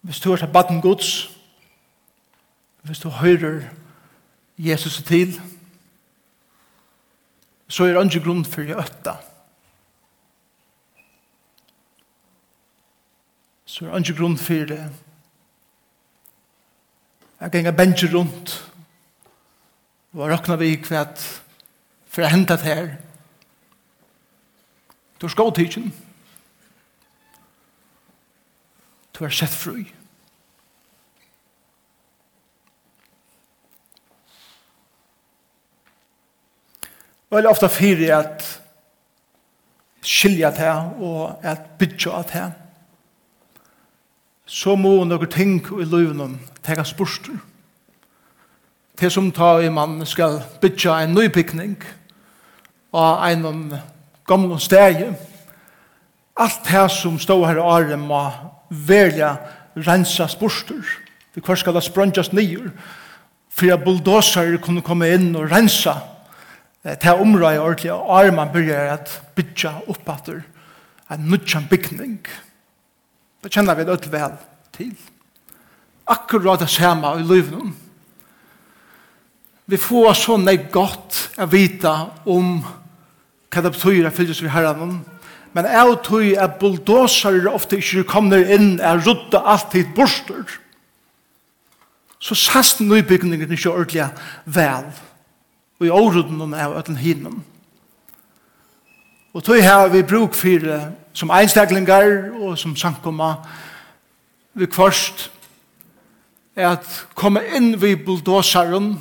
Hvis du er til baden gods, hvis du hører Jesus til, så er det ikke grunn for å øtta. Så er det ikke grunn for det. Jeg ganger bensje rundt og råkner vi kvæt for å hente det her. Du skal tidsen. Du Du er sett fri. Og jeg ofte fyrir at skilja det og at bytja av det. Så må noen ting i løvnum tega spørster. Det som tar i man skal bytja en nybygning av en gamle steg. Alt det som står her i året må velja rensa sporster. Vi kvar skal det sprøndjast nyer, for at bulldozer kunne komme inn og rensa eh, til området i ordentlig, og armen begynner at bytja oppater en nødjan bygning. Det kjenner vi det vel til. Akkurat det samme i livet. Vi får så nek godt å vite om hva det betyr å fylles ved herren Men jeg tror at bulldozere ofte ikke kommer inn og rydde alltid borster. Så sast nøybygningen ikke ordentlig vel. Og i åruden er jo den. Og tog her vi bruk for som einstaklingar og som sankoma vi kvarst er at komme inn vi bulldozeren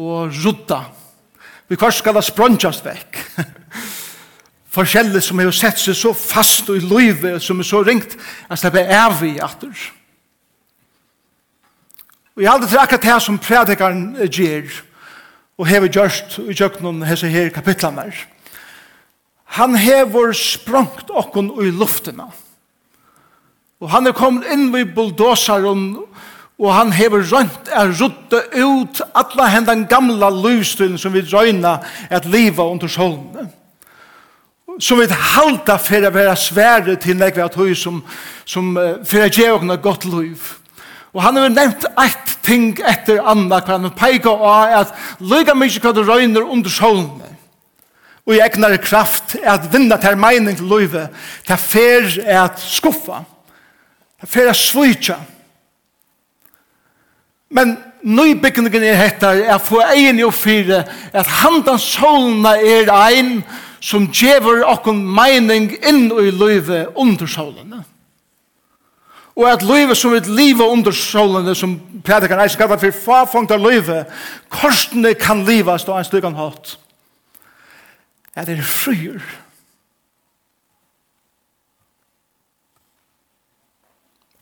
og rydda. Vi kvarst skal det sprøntjast vekk. forskjellig som har sett seg så fast og i løyve, som er så ringt at det er evig atter. Og jeg aldri til akkurat det som predikaren gjør og hever gjørst i kjøkkenen hese her kapitlene her. Han hever sprangt okken i luftena. Og han er kommet inn ved bulldåsaren og han hever rønt er rutte ut alle hendan gamla livsstilen som vi røyna et liva under solene som vi halda for å være svære til nekve at høy som, som uh, for å gjøre noe godt liv. Og han har nevnt ett ting etter anna hva han peker av at lyga mykje hva du røyner under solene og i egnare kraft er at vinna til mening til livet til fer er at skuffa. Til fer er svitja men nøybyggningen er hettar er få egen jo fire at handan solene er ein og som djever okkon meining inn i løyve under solene. Og at løyve som et livet under solene, som predikar eis kallar for farfangt av livet, korsene kan livast og en stygan hatt. At det er frier.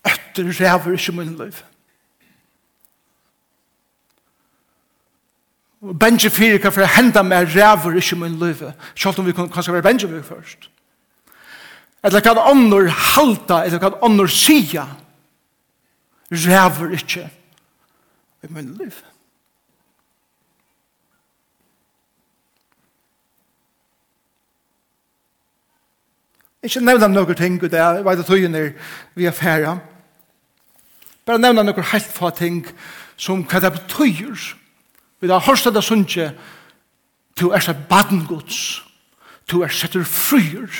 Øtter ræver ikke min liv. Benji fyrir kan for henda meg ræver ikkje min løyve, sjalt om vi kan kanskje være Benji fyrir først. Eller kan ånder halta, eller kan ånder sia, ræver ikkje i min løyve. Ikke nevna noen ting ut jeg veit at tøyen er vi er færa. Bare nevna noen helt få ting som hva det betyr Vi har hørt det sunnje, du er sett badengods, du er setter fryer.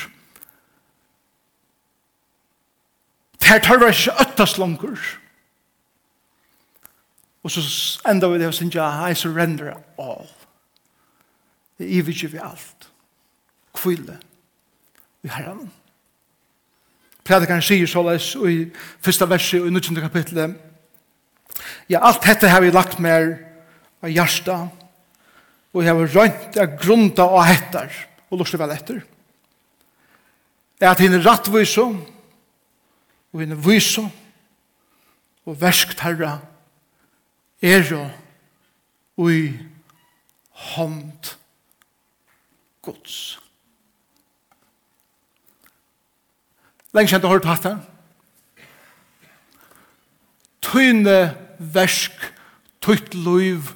Det her tar vi ikke øttes langer. Og så enda vi det og sunnje, I surrender all. Det er ivig vi alt. Kvile vi herren. Predikaren sier så såleis i første verset i 19. kapitlet, ja, alt dette har vi lagt mer av hjärsta og jeg har rønt av grunda og hettar. Og lort vel etter er at henne rattviso og henne viso og verskt herra er og i hånd gods Lenge kjent du høre tatt det. Tøyne versk, tøyt løyv,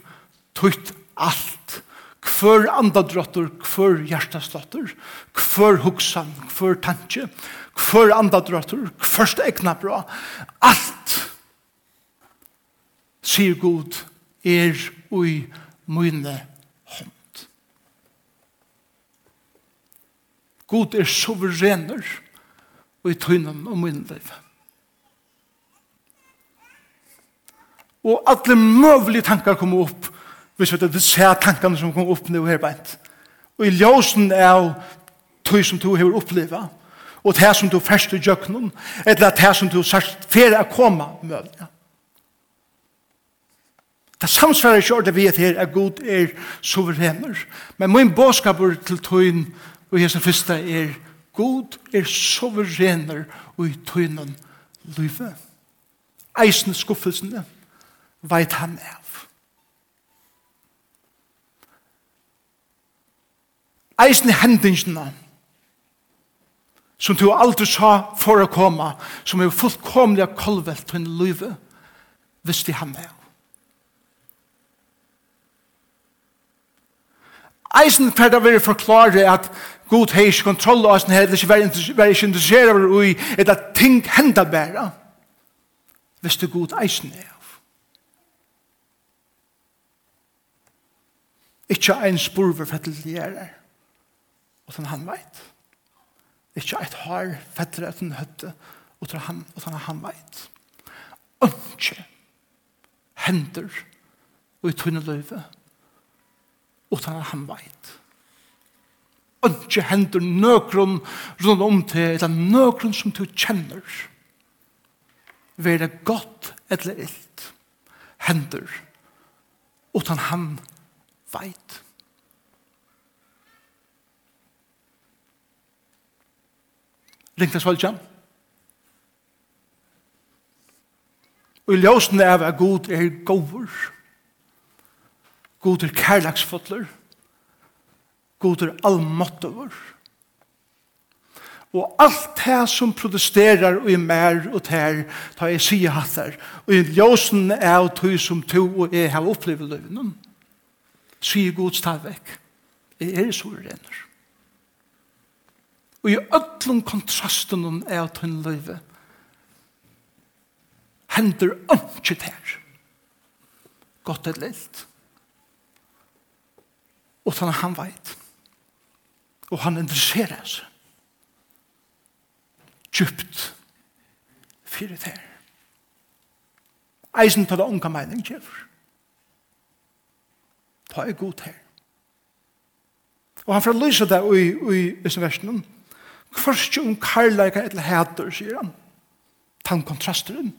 tøyt alt, hver andadrottur, hver hjertaslottur, hver hugsan, hver tanke, hver andadrottur, hver egna bra, alt, sier god, er ui mine hånd. God er suverener ui tøynen og mine liv. Og alle møvelige tankar kommer opp, Hvis Vi vet at ser tankene som kommer opp nå her beint. Og i ljøsen er tog som du har opplevd. og det som du først i jøkkenen, eller det som du sagt fer å komme med. Ja. Det samsvarer ikke ordet vi er her, at god er suverener. Men min båskap er til tøyen, og jeg som første er, god er suverener og i tøynen livet. Eisen skuffelsene, veit han av. eisen hendingsene som du aldri sa for å komme, som er fullkomlig kolvelt til en løyve, hvis vi har med. Eisen ferdig å være forklare at god har ikke kontroll av oss her, ikke er ikke interessert over i et at ting hender bare, hvis det god eisen er av. Ikke en spurver for til det gjerne og sånn han veit. Ikke et har fettere etter høtte og sånn han og sånn han veit. Ønske hender og i tunne løyve og til han veit. Ønske hender nøkron rundt om til eller nøkron som du kjenner. Være godt eller illt. Hender og til han veit. Hender ringte svolgja. Og i ljósen er at god er gover. God er kærlagsfotler. God er allmåttover. Og alt det som protesterar og i mer og ter, ta jeg sier hatt der. Og i ljósen er at du som to og jeg har opplevd løvnen. Sier god stavvek. Jeg er så renner og i öllum kontrasten er at hun løyve hender ønsket her godt et lilt og sånn han veit og han interesserer seg. Djupt fyrir ter eisen til det unga mening kjefur ta er god her. Og han får lyse det i, i, i, i Først om karlæka etter hæter, sier han. Tan kontrasteren.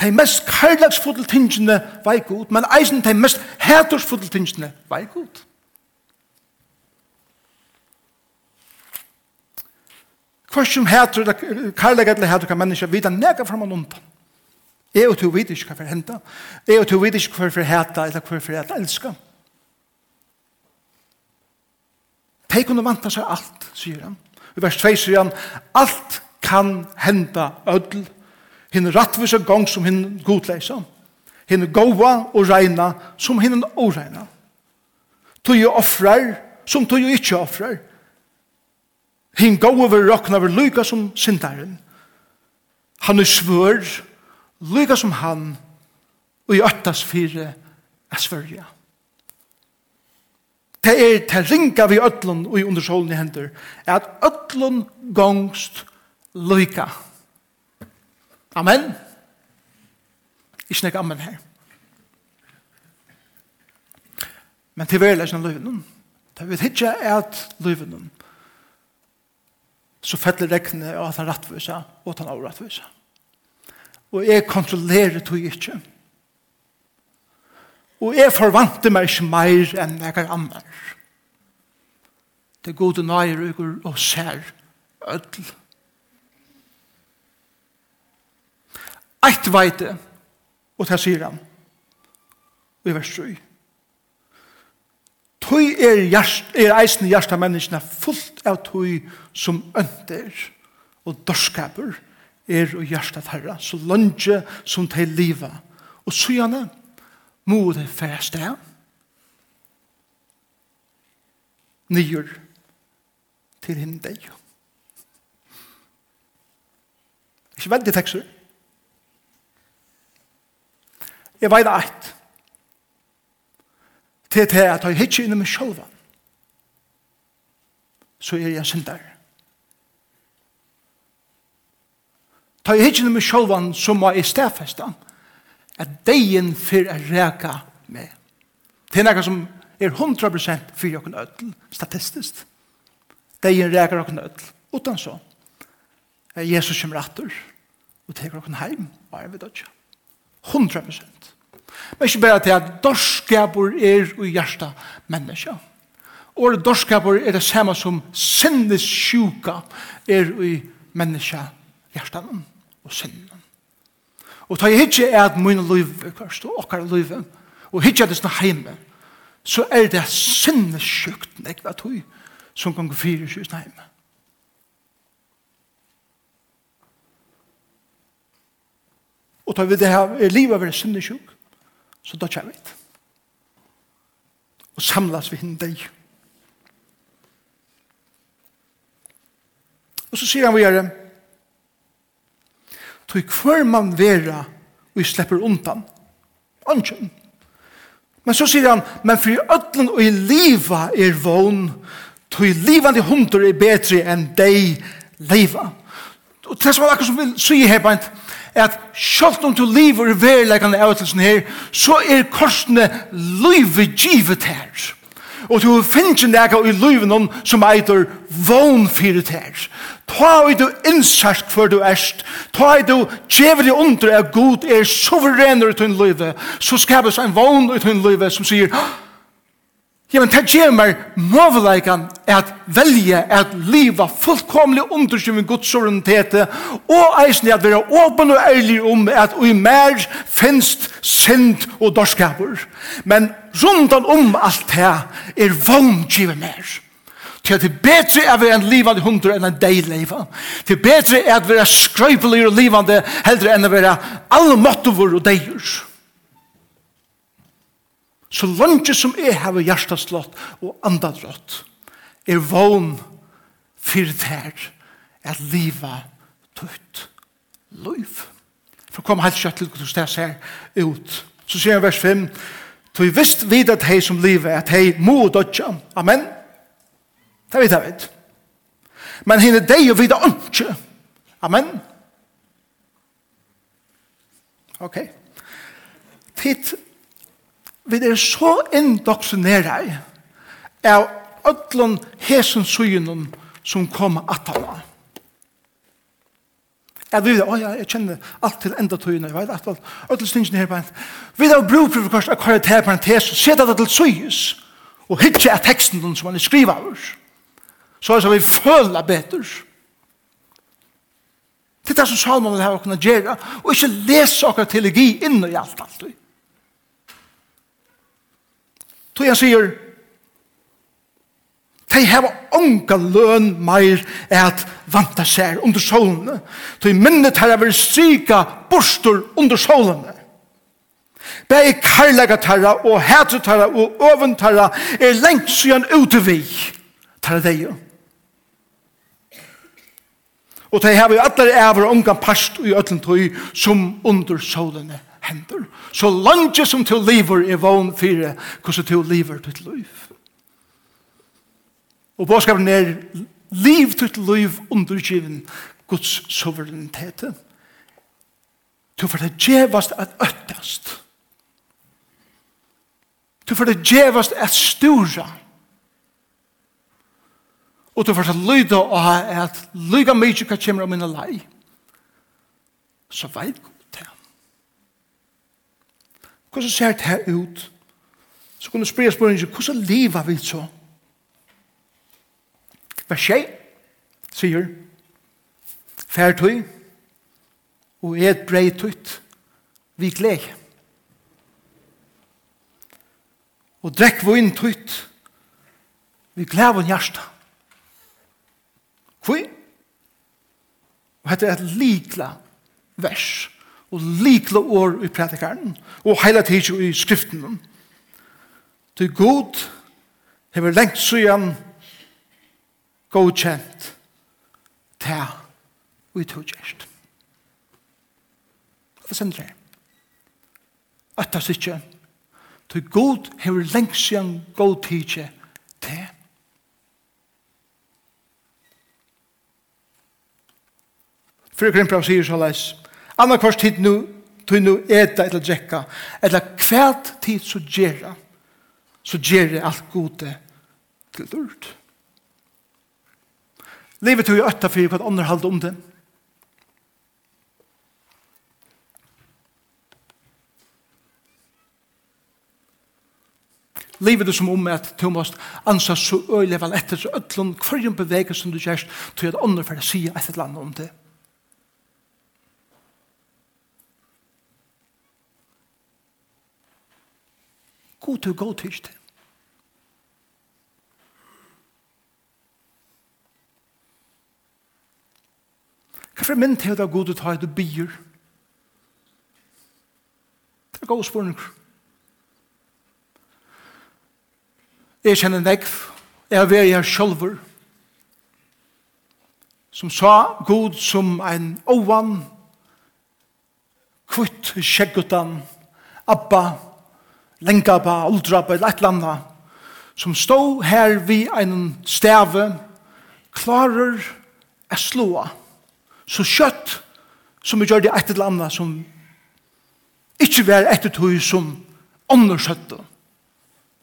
De mest karlæksfodel tingene var god, men eisen de mest hætersfodel tingene var god. Først om hæter, karlæka etter hæter kan mennesker vite nega fram og undan. Jeg og to vet ikke hva for henta. Jeg og to vet ikke hva for hæta, eller hva for hæta elsker. De kunne vanta seg alt, sier han i vers 2 sier han, alt kan henda ødel, hinn rattvisa gong som hinn godleisa, hinn gåva og reina som hinn oreina. åreina. jo offrar som tøye ikkje offrar. Hinn gåva vil råkna vil lyga som sindaren. Han er svør, lyga som han, og i öttas fire er svørja det er til ringa vi ötlun og i undersålen i hendur, at ötlun gongst lyka. Amen. Ikke nek amen her. Men til verleis av løyven, da vi hitja at løyven, så fettler rekne at han rattvisa og at han avrattvisa. Og jeg kontrollerer tog ikke. Og jeg forvante meg ikke mer enn jeg er annar. Det gode nøyer uker og ser ødel. Eit veite, og det sier han, i vers 3. Tøy er, hjert, er eisen i hjertet av menneskene fullt av tøy som ønter og dørskaper er og hjertet herre, så lønge som til livet. Og så gjerne, Målet færst er nyer til henne deg. Ikke veldig tekster. Jeg veit eit til til at jeg hittir innom meg sjálfa så er jeg syndar. Ta jeg hittir innom meg sjálfa så må jeg stedfesta at deien fyrir a reka med. Det er nekka som er 100% fyrir okken öll, statistiskt. Deien rekar okken öll, utan så. Jesus kommer rattur og teker okken heim, og er vi dødja. 100%. Men ikke bare til at dorskapur er og hjärsta menneska. Og dorskapur er det samme som sinnes sjuka er ui menneska hjertanen og sinnen. Og ta jeg hitje er at mine liv, og okkar liv, og hitje er det sånn heime, så er det sinnesjukt nekva tog som kan gå fyrir sjus heime. Og ta vi det her, er livet sinnes sinnesjuk, så da kjær vi det. Og samlas vi hinn deg. Og så sier han vi gjør det, Tog hver man vera og jeg slipper undan. Ongen. Men så sier han, men for ødlen og i liva er vogn, tog livande hundur er betre enn deg liva. Og det som er akkurat som vil si her på er at selv om du lever i verilegene av til her, så er korsene livet givet her. Og du finner ikke noe i livet noen som eitur vogn fyrir her. Ta i du innsert hver du erst. Ta i du djevelig under at god er suverener i din livet. Så skapes en vogn i din livet som sier, ja, men det gjør meg møveleikan at velje at liva fullkomlig underskjøven Guds orientet og eisen at være åpen og ærlig om at i mer finst synd og dorskaper. Men rundan om alt det er vogn giver mer. Til at det er bedre er vi en livande hundre enn en deg leiva. Til det er bedre er at vi er skrøypelig og livande heldre enn å være alle måttover og deier. Så langt som jeg har hjertet slått og andadrott er vån for der at liva tøtt liv. For kom helt kjøtt til hvordan det ser ut. Så sier han vers 5, Så vi visst vid at hei som livet, at hei må dødja. Amen. Det vet jeg vet. Men henne deg og videre ikke. Amen. Ok. Titt. vi er så indoktrinere av ødlån hesen synen som kommer at han. Jeg vet, å ja, jeg kjenner alt til enda tøyene, jeg vet, at alt, alt til stingene her på en. Vi har brug for kors, akkurat her på en tese, se det til søyes, og hitje er teksten som han er skriver av oss så er det som vi føler bedre. Det er det som Salman vil ha å kunne gjøre, og ikke lese akkurat teologi inn i alt alt. Så jeg sier, de har unga løn meir at vanta seg under solene. Så i minnet her er vært strika borster under solene. Begge karlaga tarra og hætu tarra og oven tarra er lengt siden utevi tarra deg jo. Og de har vi alle æver og past i ötlen tøy som under solene hender. Så langt som til liver er vogn fire, hvordan til liver til liv. Og påskapen er liv til liv undergiven Guds suverenitet. Du får det djevast at øttast. Du får det djevast at stura. Og du får lyda og at lyga mykje hva kommer om minne lei. Så veit god det. Hvordan ser det her ut? Så kunne du spyrja spørringen, hvordan lever vi så? Hva skjer? Sier, færtøy og et brei tøyt vi gled. Og drekk vun tøyt vi gled av hjertet Hvor? Og dette er et likla vers, og likla år i prædikaren, og heila tidsjo i skriften. Til god hever lengt søyan godkjent ta og i togkjert. Hva sender det? At det er ikke. Til god hever lengt søyan god tidsje Fyrir krimpram sier så leis, anna kvart tid nu, tog nu eta eller drekka, eller kvært tid så gjerra, så gjerra alt gode til dyrt. Livet tog jo øtta fyrir hva andre halde om det. Livet er som om at du måst ansa så øylevel etter så ødlund hverjum bevegelsen du gjerst, tog at andre fyrir sida et eller annet om det. god til god til det. Hvorfor er mynd til det god til å ta det bier? Det er god spørning. Jeg kjenner nekv. Jeg er ved jeg selv. Som sa god som en ovan, kvitt skjeggutan, abba, lenka på, uldra på, eller et eller annet, som stod her vid en stave, klarer å slå, så kjøtt som vi gjør det et eller annet som ikke var etter tog som ånder kjøttet,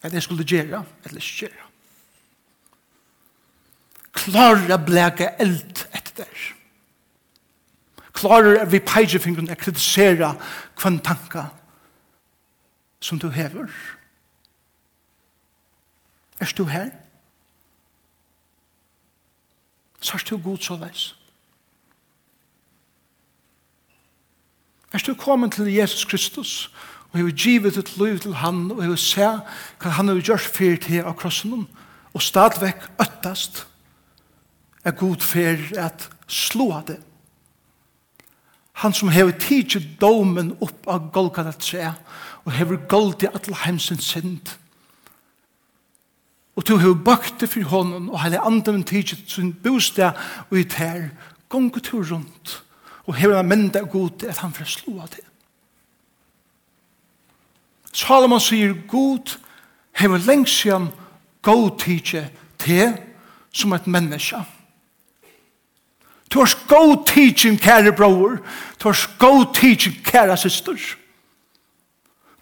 at jeg skulle gjøre, eller ikke gjøre. Klarer å bleke eld etter der. Klarer å vi peisefingeren å kritisere hver tanker som du hever? Er du her? Så er du god så veis? Er du kommet til Jesus Kristus og hever givet et liv til han og hever se hva han har gjort fyrt til av krossen og stadvekk øttast er god fyrt at slå det han som hever tidsi domen opp av Golgata 3 og hever gold i atle heimsens synd. Og du hever bakt det for hånden, og heile anden tidsit sin bostad, og i tær, gong og tur rundt, og hever en menda god at han får slå av det. Salomon sier god hever lengst siden god tidsit til som et menneske. Du har god teaching, kære bror. Du har god teaching, kære syster.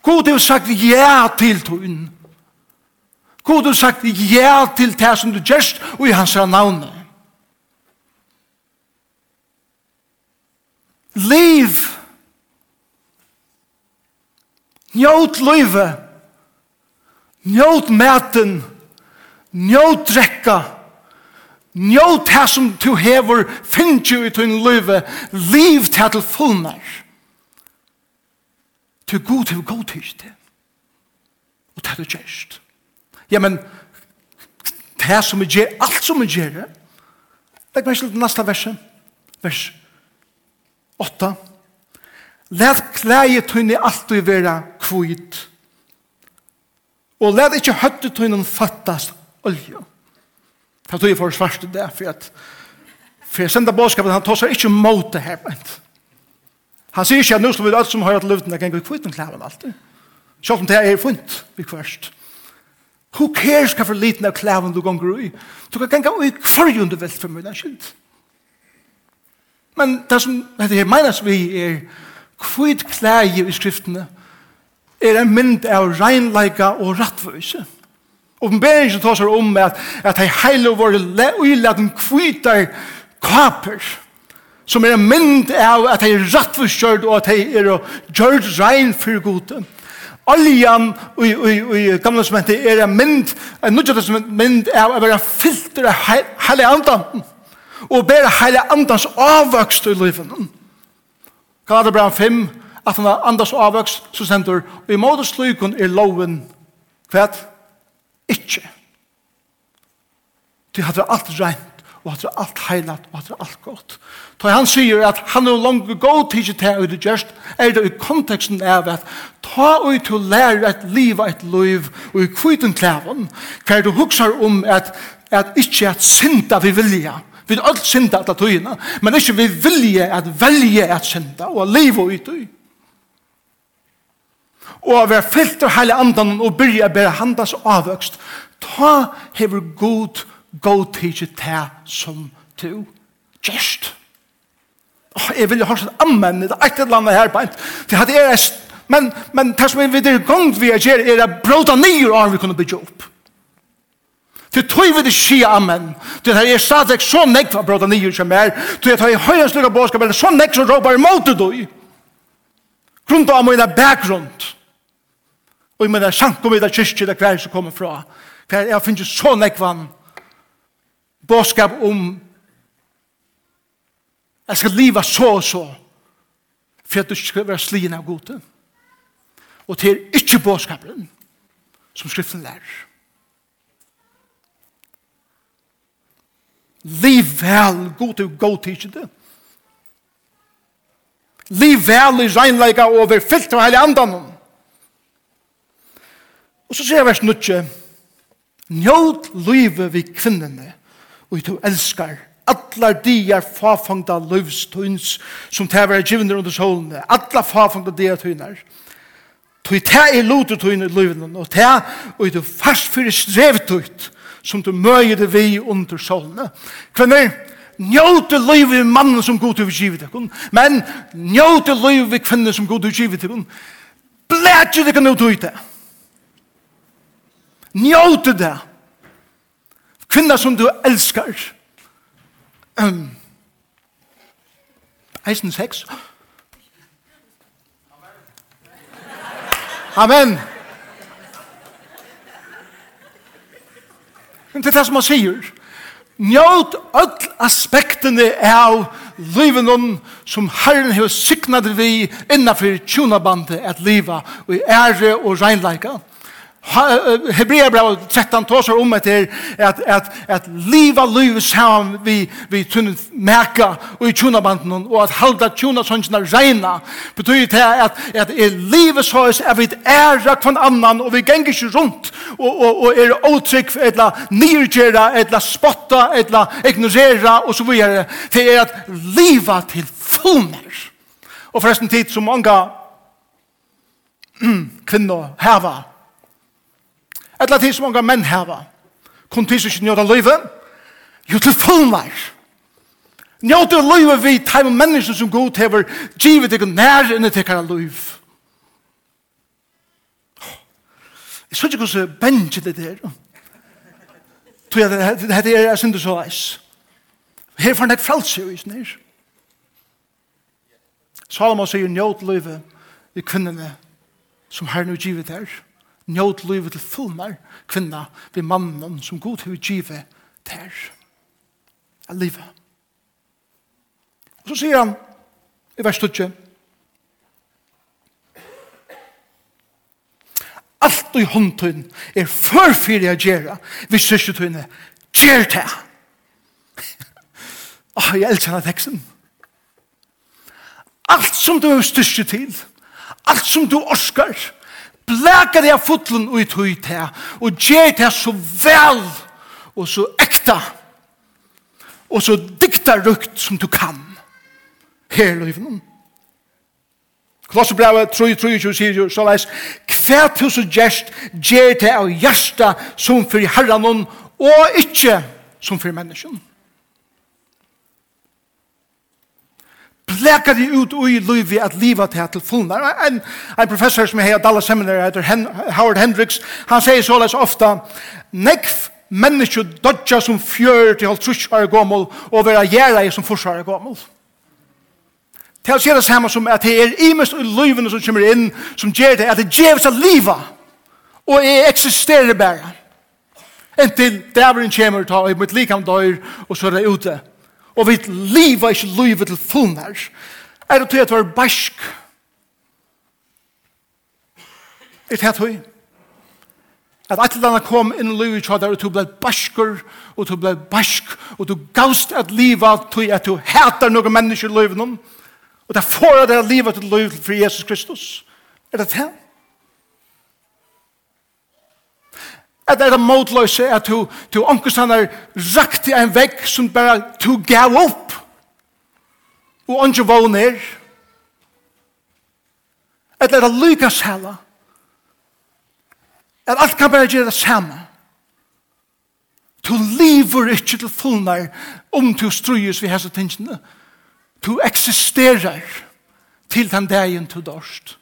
God har sagt ja til tøyen. God har sagt ja til det som du gjørst og i hans navn. Liv. Njøt løyve. Njøt maten. Njøt drekka. Njøt det som du hever finnes jo i tøyen løyve. Liv til fullnær. Liv til god til god til det. Og det er gjerst. Ja, men det som vi gjør, alt som vi gjør, legg meg til neste verset, vers 8. Læt klæje tøyne alt alltid være kvitt, og læt ikke høtte tøyne fattast olje. Det er tøyne for svarte det, for at for jeg sender bådskapet, han tar seg ikke mot det her, men det Han sier ikke at nå skal vi alt som har hatt løvden, jeg kan gå i kvitt med klæven alltid. Selv om det er funnet vi kvørst. Who cares hva for liten av klæven du gonger i? Du kan gå i kvarjon du vil for mye, skilt. Men det som det her menes vi er kvitt klæge i skriftene er en mynd av regnleika og rattvøyse. Oppenberingen tar seg om at, at hei heile våre uiladen kvittar kaper som er en mynd av at de er rettforskjørt og at de er gjørt regn for gode. Oljan i, i, i gamle testamentet er en mynd, en nødvendig testament mynd av å være filter av hele andan og bære hele andans avvøkst i livet. Galater brev 5, at han har andans avvøkst, så sender og i måte slykon er loven kvært ikke. Det hadde alt regn og at det er alt heilat, og at det er alt godt. Da han sier at han er langt god tid til å det gjørst, er det i konteksten av at ta og til å lære et liv og et liv, og i kviten klæven, hva er det hukser om at, at ikke at synda vi vilja, vi er alt synda at tøyina, men ikke vi vilja at velje at synda, og liv og ut i og å være fyllt av hele andan og byrja å bære handas avvøkst. Ta hever god gå til det som du gjørst. Oh, jeg vil jo ha sånn ammen, det er et eller annet her på. Det hadde jeg rest, men, men det som jeg vil gjøre vi er gjør, er å bråta nye år vi kunne bygge opp. Det tog vi det skia, amen. Det her er stadig så nekk for bråta nye som er. Det her er høyre lukka bådskap, det så nekk som råpar imot det du. Grunnt av mine bakgrunn. Og i mina sankum i da kyrkje, det hver som kommer fra. Hver jeg finner så nekk vann bådskap om jeg skal leva så og så for at du skal være slien av gode. Og til er ikke bådskapen som skriften lærer. Liv vel, god til god tidskjende. Liv vel i regnleika og over fyllt av hele andan. Og så sier vers 9, Njød livet vi kvinnene og du elskar Alla dier fafangda løvstuns som tever er givner under solene. Alla fafangda dier tøyner. Tøy ta er lotet tøyner i løvene. Og ta og du fast fyrir strevtøyt som du møyer det vi under solene. Kvinner, njóti løyve i mannen som god til givet deg. Men njóti løyve i kvinner som god til givet deg. Blætje deg kan ut ut det. Njóte det. Kvinner som du elskar. Um, eisen sex. Amen. Men det er det som han sier. Njøt öll aspektene av livet noen som Herren har syknat vi innenfor tjonabandet at liva og ære og reinleika. Hebreerbrevet 13 tåsar om etter at, at, at liva liv saman vi, vi tunne meka og i tjunabanden og at halda tjuna sånnsina reina. Betyr det at, at er livet sås er vi æra kvann annan og vi genger ikke rundt og, og, og er åtrykk etla nirgjera, etla spotta, etla ignorera og så videre det er at liva til fullmer og forresten tid som mange kvinner heva Etla tid som unga menn heva. Kun tid som ikke njøda løyve. Jo til fullnær. Njøda løyve vi teim og mennesker som god hever givet deg nær enn til kara løyv. Jeg synes ikke hvordan bensje det der. Tror jeg det heter er jeg og så veis. Her får han et frelse i snir. Salomon sier njøda løyve i kvinnene som herren og givet her. Ja njøt livet til fullmer kvinna vi mannen som god har givet ter. Av livet. Og så sier han i vers 20 Alt i håndtøyn er førfyrir jeg gjerra hvis sørsetøyne gjer det. Åh, jeg elsker denne teksten. Alt som du er styrke til, alt som du orskar, Blæka det av fotlen ut tøy til, og gjer det så vel, og så ekta, og så dikta rukt som du kan. Her løyven. Klossebrevet 3-3-2 sier jo så leis, kvært hos og gjerst, gjer det av hjersta som for herren, og ikkje som for menneskene. plekar de ut ui livi at liva til til fullna. En, en professor som er i Dallas Seminary, heter Hen Howard Hendricks, han sier så les ofta, nekv menneskje dodja som fjør til halv trus år gommel, og vera gjerra som furs år gommel. Til å si det samme som at det er imest i livene som kommer inn, som gjør det, at det gjevs av liva, og jeg eksisterer bare. Inntil dæveren kommer, og mitt likam døyr og så er det ute. Og vi liva ikke livet til fullnær. Er det til at vi er bæsk? Er det til at at landa kom inn i livet til at du ble bæskur, og du ble bæsk, og du gavst at liva til at du hætar noen mennesker i livet noen, og det får at det er livet til livet for Jesus Kristus. Er det til? At det er det motløse at du, du omkring er rakt i en vekk som bare du gav opp. Og ikke vågner. At det er det lykkes heller. At alt kan bare gjøre det samme. Du lever ikke til fullnær om du strøyes vi hese tingene. Du eksisterer til den dagen du dørst.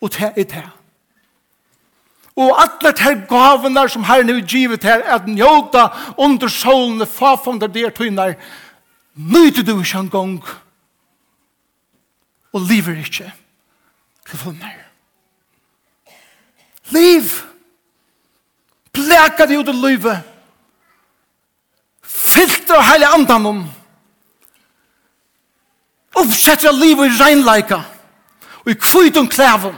Og det er det. Og alle de gavene som Herren har givet her, at njóta under solene, fafonder der tøyner, nøyde du ikke en gang, og lever ikke til funner. Liv! Bleka deg ut i livet. Filtra hele andan om. Oppsetter livet i regnleika, og i kvitum klævum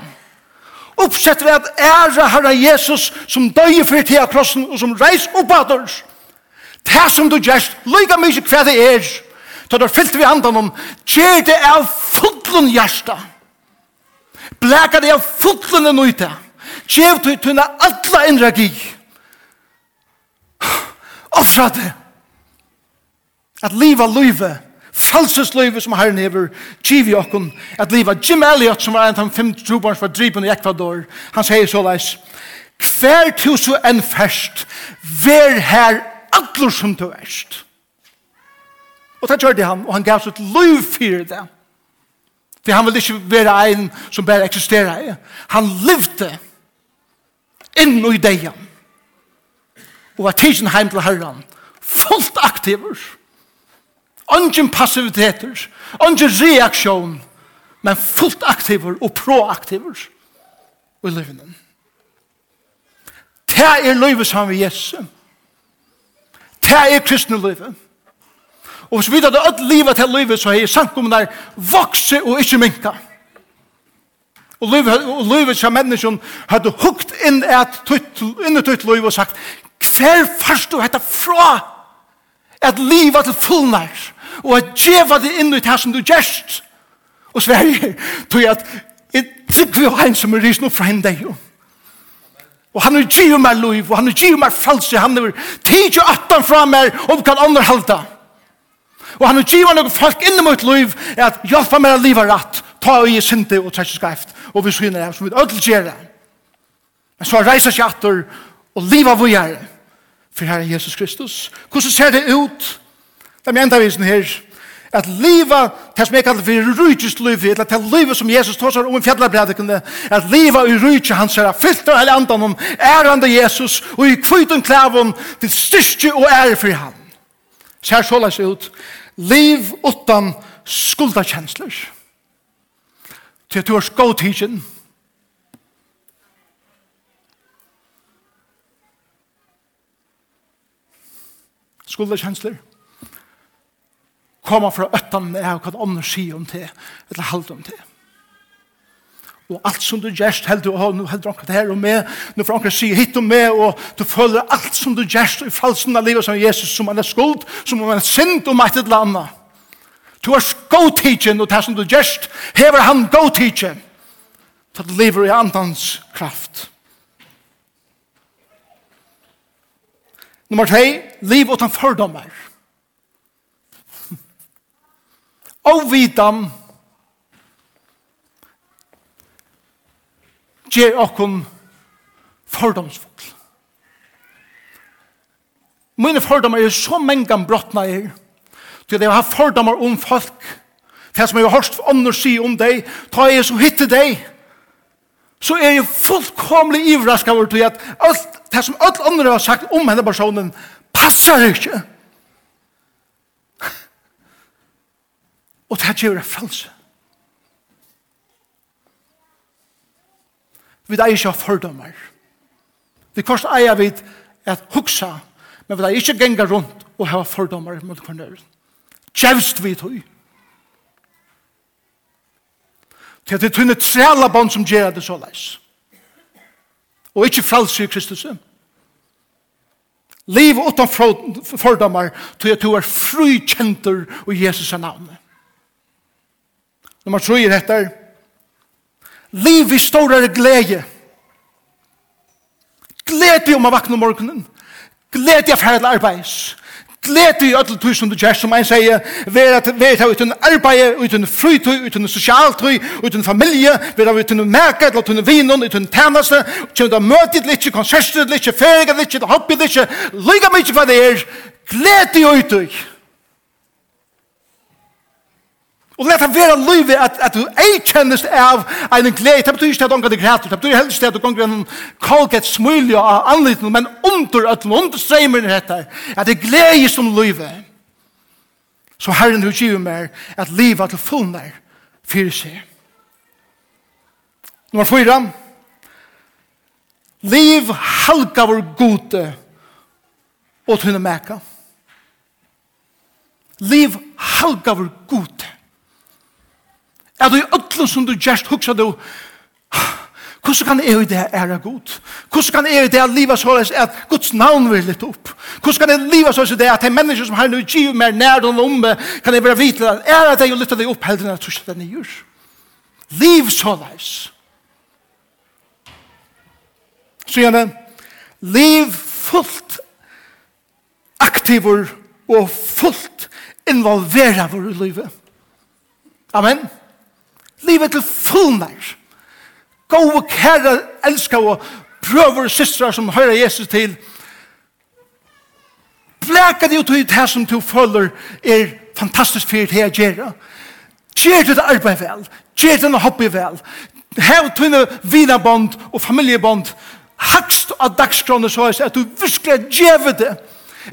oppsett ved at ære Herre Jesus som døg for til krossen og som reis oppadur. av. Det som du gjerst, lyga mykje hva det er, da du fyllt vi andan om, gjer det av fullun hjärsta. Blæka det av fullun en uita. Gjev du tunna alla innregi. Offra det. At liva livet frelseslivet som Herren hever, giv i okken, at liva Jim Elliot, som var en av de fem trobarns som var dripen i Ecuador, han sier så leis, hver tusen enn fest, ver her atler som du erst. Og det gjør det han, og han gav sitt liv for det. For han ville ikke være en som bare eksisterer. Han levde inn i deg. Og var tidsen heim til herren. Fullt aktiver. Fullt aktiver Ingen passiviteter, ingen reaksjon, men fullt aktiver og proaktiver i livet. Det er livet sammen vi Jesu. Det er kristne livet. Og hvis vi hadde alt livet til livet, så har samkommet der vokse og ikke minka. Og livet, og livet som menneskene hadde hukt inn, et, inn i tøyt liv og sagt, hver først du hette fra at livet til fullnær og at djeva det inn i det som du gjerst. Og Sverige, tog jeg at jeg trykker jo en som er risen opp fra henne deg. Og han er givet meg lov, og han er givet meg falsk, han er tid og attan fra meg om kan andre halda. Og han er givet noen folk inn i mitt liv, er at hjelpa meg å liva rett, ta og gi sinte og trekke skreft, og vi syner det som vi ødel gjør Men så reiser seg atter og liva vågjere, for Herre Jesus Kristus. Hvordan ser det ut? Det er enda visen her, at liva, det som jeg kallar for rujtjus liv, eller det livet som Jesus tåsar om i fjallarpredikene, at liva i rujtjus hans er fyllt av hele andan om ærande Jesus, og i kvitun klavun til styrstje og ære for han. Ser så leis ut, liv utan skuldakjensler. Til at du er skåtidjen, skuldakjensler, skuldakjensler, kommer fra øttene av hva andre sier om det, eller halde om det. Og alt som du gjerst, held du, oh, nu held du akkurat her og med, nu får akkurat sier hit og med, og du føler alt som du gjerst i falsen av livet som Jesus, som han er skuld, som han er synd om et eller annet. Du er go-teaching, og det som du gjerst, hever han go-teaching. Så du lever i andans kraft. Nummer 2, liv utan fördomar. Ovidan ger okkom fordomsfull. Mine fordomar er så mengan brottna er, til det jeg har fordomar om folk, til som jeg har hørt ånder si om deg, ta jeg som hitte deg, så er jeg fullkomlig ivrask over til at alt, det som alle andre har sagt om henne personen, passar ikke. Og det gjør det frelse. Vi er ikke fordommer. Vi kvart eier vi at huksa, men vi er ikke genga rundt og ha fordommer mot hverandre. Kjevst vi tog. Til at det er tunne trela bånd som gjør det så leis. Og ikke frelse i Kristus. Liv utan fordommer til at du er frukjenter og Jesus er navnet. Nummer 3 er etter. Liv i storere glede. Gled deg om å vakna morgenen. Gled deg av herre til arbeids. Gled i ødel tog som du gjør, som en sier, vera av uten arbeid, uten frytøy, uten sosialtøy, uten familie, vera uten merke, eller uten vinen, uten tjeneste, kjem du møte litt, ikke konsertet litt, ikke ferie litt, ikke hobby litt, lykke mye hva det er. Gled i ødel. Og leta vera løyve at, at du ei kjennest av en glede. Det betyr ikke at du græter. Det betyr helst at du gonger en kolget smulje av anliten, men under at du under streimer dette. At det glede som løyve. Så Herren du giver meg at livet til fullner fyrir seg. Nummer fyra. Liv halka vår gode og tunne meka. Liv halka vår gode Er du i ötlen som du gjerst hugsa du Hvordan kan jeg i det ære god? Hvordan kan jeg i det livet såleis at Guds navn vil litt opp? Hvordan kan jeg livet såleis det at de mennesker som har noe giv mer nær og lomme, kan jeg bare vite at ære deg og lytte deg opp helden at tusen den gjør? Liv så såleis. Så gjerne, liv fullt aktivur og fullt involveravur vår livet. Amen. Amen livet til fullnær. Gå og kære elska og prøver systrar som hører Jesus til. Blæka det ut i det som du føler er fantastisk for det jeg gjør. Gjør det arbeid vel. Gjør det hobby vel. Hev tunne vinabond og familiebond. Hakst av dagskroner så er at du virkelig gjør det.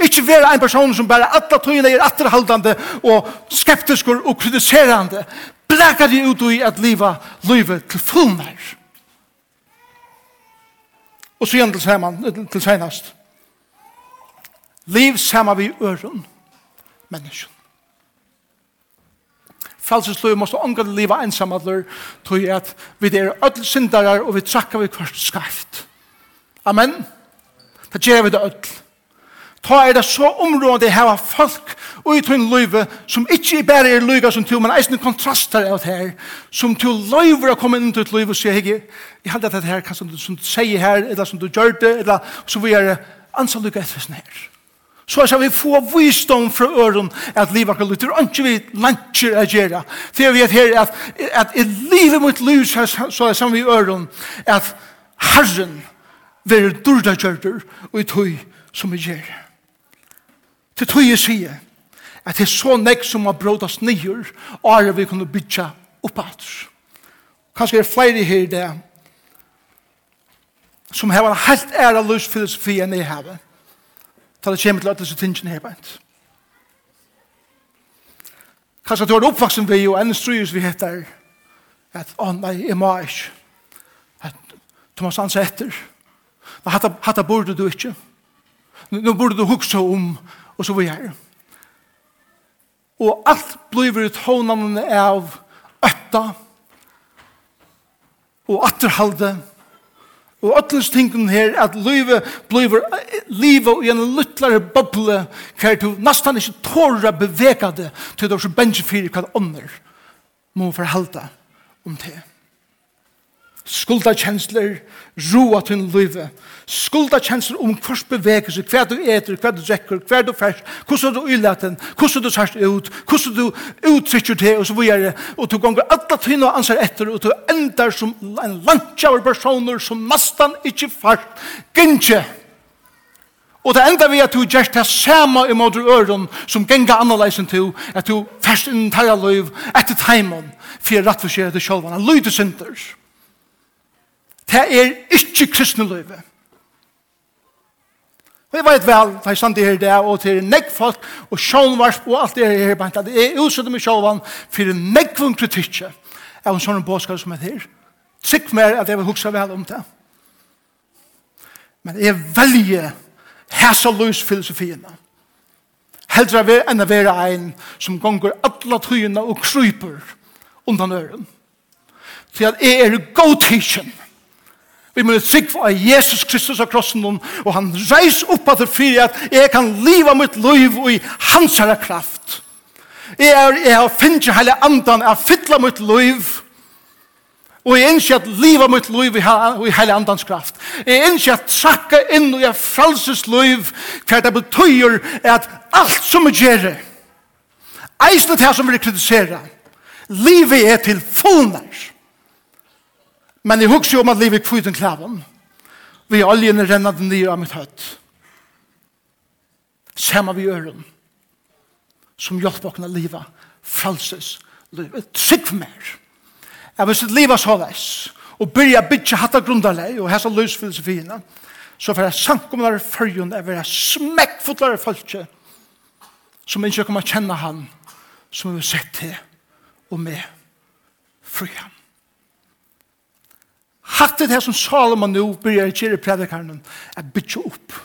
Ikke være en person som bare atla tøyene er atterhaldande og skeptisk og kritiserande brekar det ut i at liva livet til fullnær. Og så igjen til, saman, til senast. Liv saman vi øren menneskjen. Frelsesliv måste ånga liva ensamadler tog at vi er ödel syndarar og vi trakkar vi kvart skarft. Amen. Det gjør vi det ödel. Ta er det så område hava folk og i tøyn løyve, som ikkje bare er løyga som to, men eisne kontrastar av det her, som to løyver å komme inn til et løyve og sier, hei, jeg halte dette det her, som du sier her, eller som du gjør det, eller så vi er ansa løyga etter sånn her. Så er vi få visdom fra øren at livet kan lytte, og ikke vi lantjer å gjøre. For vi vet her at, at i livet mot liv, så er det sammen vi øren, at Herren vil dyrda gjørter, og i tøy som vi gjør. Til tøy jeg sier, at det er så nek som har brådast nyer, og er vi kunne bytja oppat. Kanskje er flere her i det, som har en helt æra løs filosofi enn jeg har, til det kommer til at disse tingene her beint. Kanskje du har oppvaksen vi, og enn strys vi heter, at, å nei, jeg må ikke, at du må sanse etter, hatta, hatta burde du ikke, nå burde du hukse om, og så vi er og alt blir ut hånene av øtta og atterhalde og atlens tingene her at livet blir livet i en luttlare boble hver du nesten ikke tårer bevega det til du er så bensje fyrir hva ånder må forhalde om det skulda kjensler roa til livet skulda kjensler om hvers beveger seg, hver du eter, hver du drekker, hver du fers, hvordan du ylaten, hvordan du sørst ut, hvordan du uttrykker det, og så videre, og du gonger alle tyna og anser etter, og du endar som en landkjaver personer som mastan ikkje fart, gynkje. Og det enda vi at du gjerst det samme i måte øren som genga annerleisen til at du fest inn tarra liv etter teimen for rett for seg til sjølvan. Han lyder synder. Det er ikke kristne løyve. Og jeg vet vel, for jeg stand i her det, og til nekk folk, og sjånvarsp, og alt det her, bare at jeg utsetter meg sjåvan, for nekk vun kritikje, av en sånn båskar som er her. Trykk mer at jeg vil huksa vel om det. Men jeg velger hæsa løs filosofiene. Heldre vi enn å være ein som gonger alle tøyene og kryper undan øren. Til at jeg er god teaching Vi må trygg av Jesus Kristus av krossen om, og han reis opp av det fyrir at jeg kan liva mitt liv i hans herre kraft. Jeg, er, jeg har finnet hele andan, jeg har fytla mitt liv og jeg innskje at liva mitt liv i, i hele andans kraft. Jeg innskje at trakka inn og jeg fralses liv for det betyr at alt som er gjerre, eisne til som vi kritiserer livet er til fullnær. Men jeg husker jo om at livet kvitt en klaven. Vi er oljen rennet nye av mitt høtt. Samma vi gjør den. Som hjelper åkne livet. Frelses livet. Trygg mer. Jeg vil sitt livet så veis. Og byrja bytja hatta grundarleg og hessa løsfilosofiene. Så for jeg sankumlare fyrjun er vera smekkfotlare folke som ikke kommer kjenne han som vi har sett til og med fri ham. Hatt det her som Salomon nu begynner i kjere predikarnen er bytje opp.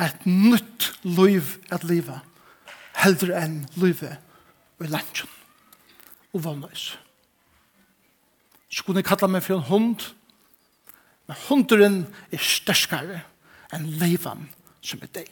Et nytt liv at livet. Heldre enn livet og i. Og vannøys. Så kunne jeg kalla meg for en hund. Men hunderen er sterskare enn livet som er deg.